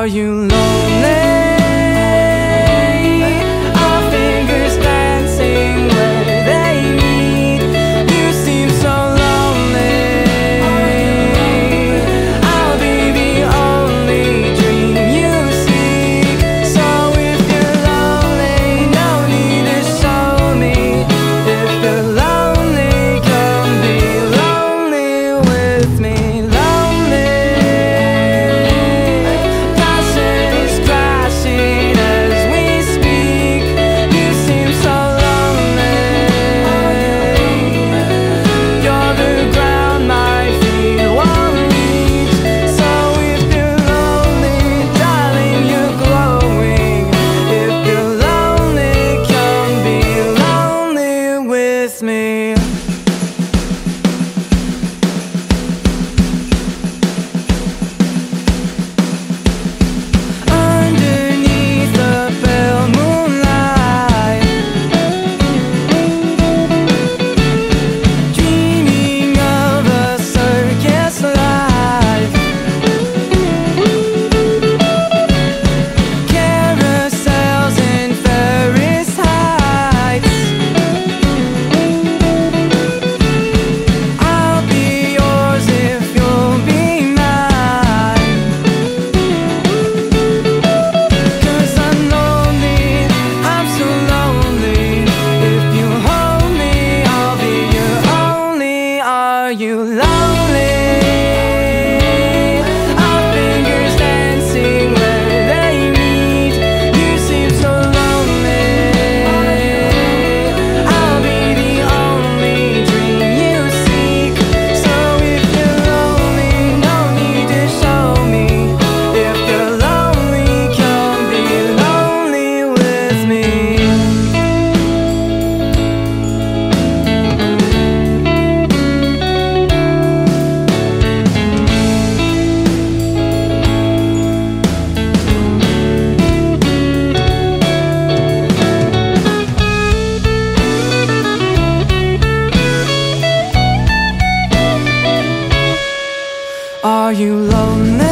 Are you lonely? Are you lonely?